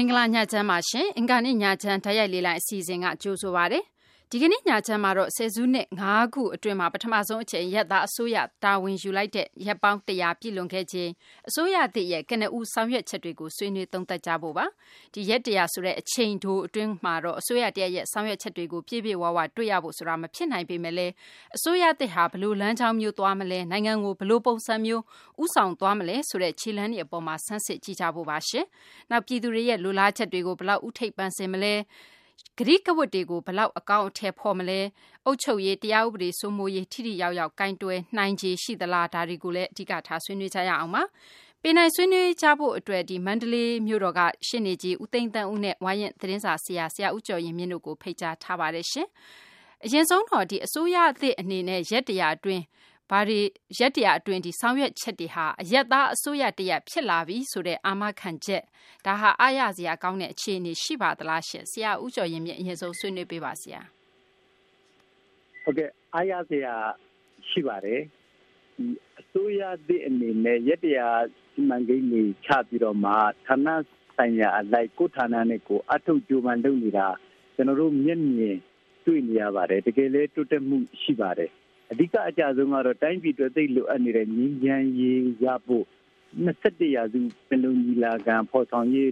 င်္ဂလာညချမ်းပါရှင်အင်္ဂါနေ့ညချမ်းဓာတ်ရိုက်လေးလိုက်အစီအစဉ်ကကြိုးဆိုပါရစေ ဒီကနေ့ညချမ်းမှာတော့ဆယ်စုနှစ်9ခုအတွင်းမှာပထမဆုံးအချိန်ရက်သားအစိုးရတာဝန်ယူလိုက်တဲ့ရက်ပေါင်း100ပြည့်လွန်ခဲ့ခြင်းအစိုးရသည့်ရဲ့ကနဦးဆောင်ရွက်ချက်တွေကိုဆွေးနွေးသုံးသပ်ကြဖို့ပါဒီရက်100ဆိုတဲ့အချိန်တိုအတွင်းမှာတော့အစိုးရတရက်ရဲ့ဆောင်ရွက်ချက်တွေကိုပြည့်ပြည့်ဝဝတွေ့ရဖို့ဆိုတာမဖြစ်နိုင်ပေမဲ့လည်းအစိုးရသစ်ဟာဘလို့လမ်းကြောင်းမျိုးသွားမလဲနိုင်ငံကိုဘလို့ပုံစံမျိုးဥဆောင်သွားမလဲဆိုတဲ့ခြေလှမ်းတွေအပေါ်မှာဆန်းစစ်ကြည့်ကြဖို့ပါရှင်နောက်ပြည်သူတွေရဲ့လူလားချက်တွေကိုဘလောက်ဥထိပ်ပန်းစင်မလဲ ဂရိကဝတ်တွေကိုဘလောက်အကောင့်အထည်ဖော်မလဲအုတ်ချုပ်ရေးတရားဥပဒေစိုးမိုးရေးထိထိရောက်ရောက်ကင်တွယ်နိုင်ခြေရှိသလားဒါတွေကိုလည်းအဓိကထားဆွေးနွေးကြရအောင်ပါပင်နိုင်ဆွေးနွေးကြဖို့အတွက်ဒီမန္တလေးမြို့တော်ကရှင်းနေကြီးဦးသိန်းတန်းဦးနဲ့ဝိုင်းရင်သတင်းစာဆရာဆရာဦးကျော်ရင်မြင့်တို့ကိုဖိတ်ကြားထားပါတယ်ရှင်အရင်ဆုံးတော့ဒီအစိုးရအသစ်အနေနဲ့ရက်တရာအတွင်း ဘာတွေရက်တရာအတွင်းဒီဆောင်ရွက်ချက်တွေဟာအရက်သားအစိုးရတရက်ဖြစ်လာပြီဆိုတဲ့အာမခံချက်ဒါဟာအားရစရာကောင်းတဲ့အခြေအနေရှိပါသလားရှင်ဆရာဦးကျော်ရင်မြင့်အရင်ဆုံးဆွေးနွေးပေးပါဆရာဟုတ်ကဲ့အားရစရာရှိပါတယ်ဒီအစိုးရသည့်အနေနဲ့ရက်တရာစီမံကိန်းတွေချပြီးတော့မှဌာနဆိုင်ရာအလိုက်ကိုဌာနနဲ့ကိုအထုတ်ကြိုးပမ်းလုပ်နေတာကျွန်တော်တို့မျက်မြင်တွေ့နေရပါတယ်တကယ်လဲတိုးတက်မှုရှိပါတယ် အဓိကအကြဆုံးကတော့တိုင်းပြည်အတွက်သိလိုအပ်နေတဲ့ငြိမ်းချမ်းရေးရဖို့21ရာစုပင်လုံညီလာခံဖော်ဆောင်ရေး